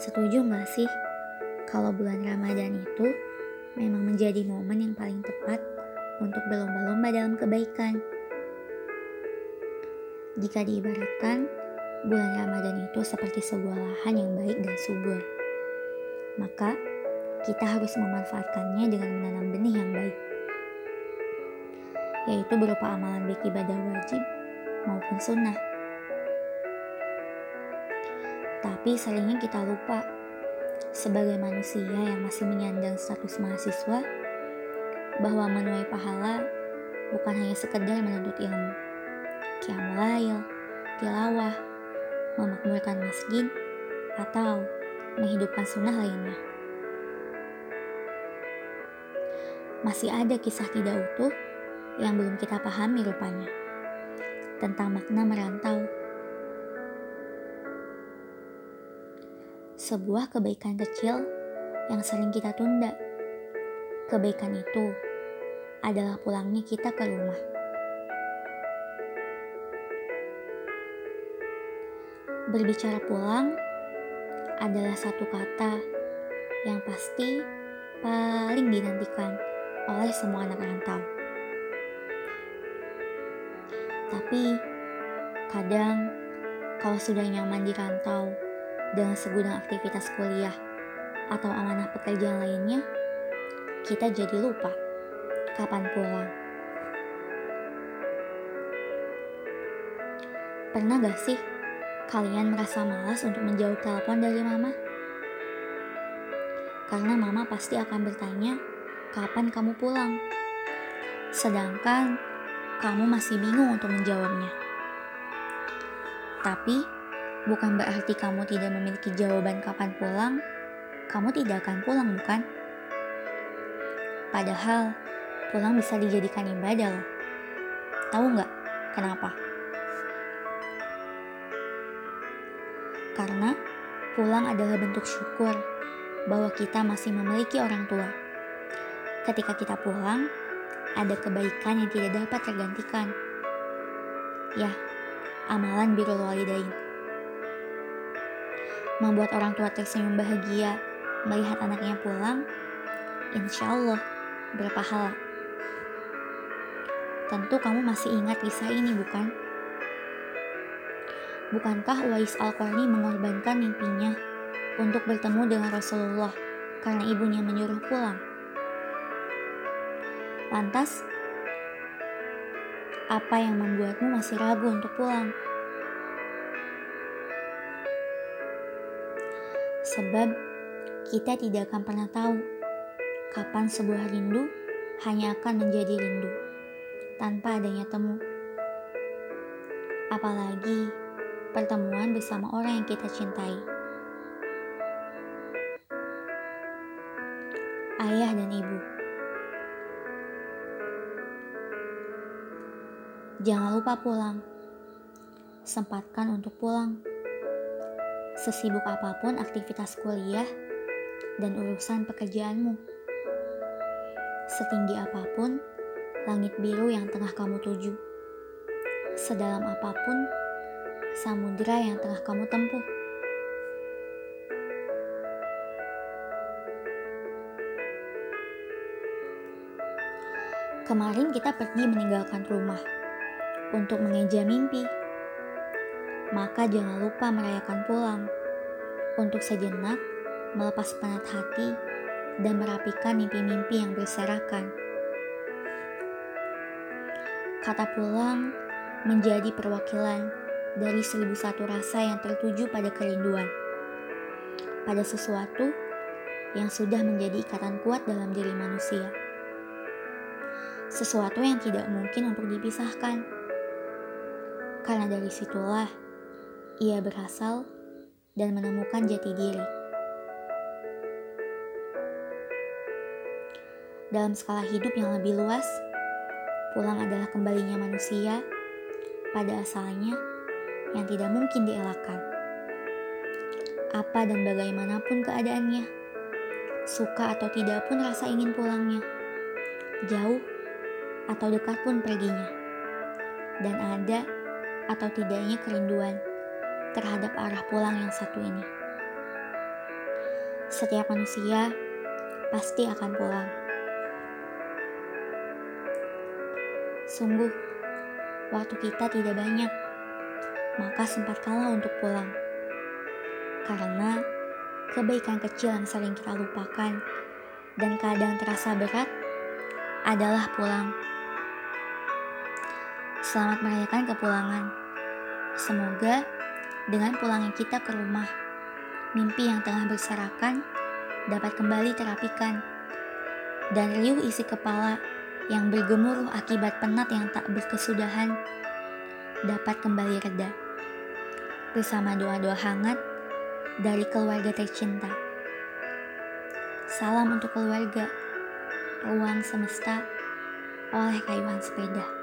Setuju nggak sih kalau bulan Ramadan itu memang menjadi momen yang paling tepat untuk berlomba-lomba dalam kebaikan? Jika diibaratkan, bulan Ramadan itu seperti sebuah lahan yang baik dan subur. Maka, kita harus memanfaatkannya dengan menanam benih yang baik. Yaitu berupa amalan baik ibadah wajib maupun sunnah. Tapi seringnya kita lupa, sebagai manusia yang masih menyandang status mahasiswa, bahwa menuai pahala bukan hanya sekedar menuntut ilmu. Qiyamul tilawah, memakmurkan masjid, atau menghidupkan sunnah lainnya. Masih ada kisah tidak utuh yang belum kita pahami rupanya tentang makna merantau sebuah kebaikan kecil yang sering kita tunda. Kebaikan itu adalah pulangnya kita ke rumah. Berbicara pulang adalah satu kata yang pasti paling dinantikan oleh semua anak rantau. Tapi kadang kalau sudah nyaman di rantau, dengan segudang aktivitas kuliah atau amanah pekerjaan lainnya, kita jadi lupa kapan pulang. Pernah gak sih kalian merasa malas untuk menjawab telepon dari mama? Karena mama pasti akan bertanya, kapan kamu pulang? Sedangkan kamu masih bingung untuk menjawabnya. Tapi, bukan berarti kamu tidak memiliki jawaban kapan pulang, kamu tidak akan pulang, bukan? Padahal, pulang bisa dijadikan ibadah loh. Tahu nggak kenapa? Karena pulang adalah bentuk syukur bahwa kita masih memiliki orang tua. Ketika kita pulang, ada kebaikan yang tidak dapat tergantikan. Ya, amalan birrul walidain membuat orang tua tersenyum bahagia melihat anaknya pulang, insya Allah berpahala. Tentu kamu masih ingat kisah ini bukan? Bukankah Uwais Al-Qarni mengorbankan mimpinya untuk bertemu dengan Rasulullah karena ibunya menyuruh pulang? Lantas, apa yang membuatmu masih ragu untuk pulang? Sebab kita tidak akan pernah tahu kapan sebuah rindu hanya akan menjadi rindu tanpa adanya temu. Apalagi pertemuan bersama orang yang kita cintai. Ayah dan ibu. Jangan lupa pulang. Sempatkan untuk pulang sesibuk apa pun aktivitas kuliah dan urusan pekerjaanmu. Setinggi apa pun langit biru yang tengah kamu tuju. Sedalam apa pun samudera yang tengah kamu tempuh. Kemarin kita pergi meninggalkan rumah untuk mengeja mimpi maka jangan lupa merayakan pulang. Untuk sejenak, melepas penat hati dan merapikan mimpi-mimpi yang berserakan. Kata pulang menjadi perwakilan dari seribu satu rasa yang tertuju pada kerinduan. Pada sesuatu yang sudah menjadi ikatan kuat dalam diri manusia. Sesuatu yang tidak mungkin untuk dipisahkan. Karena dari situlah ia berasal dan menemukan jati diri. Dalam skala hidup yang lebih luas, pulang adalah kembalinya manusia pada asalnya yang tidak mungkin dielakkan. Apa dan bagaimanapun keadaannya, suka atau tidak pun rasa ingin pulangnya, jauh atau dekat pun perginya, dan ada atau tidaknya kerinduan terhadap arah pulang yang satu ini. Setiap manusia pasti akan pulang. Sungguh, waktu kita tidak banyak, maka sempatkanlah untuk pulang. Karena kebaikan kecil yang sering kita lupakan dan kadang terasa berat adalah pulang. Selamat merayakan kepulangan. Semoga dengan pulangnya kita ke rumah, mimpi yang tengah berserakan dapat kembali terapikan. Dan riuh isi kepala yang bergemuruh akibat penat yang tak berkesudahan dapat kembali reda. Bersama doa-doa hangat dari keluarga tercinta. Salam untuk keluarga, ruang semesta oleh kayuhan sepeda.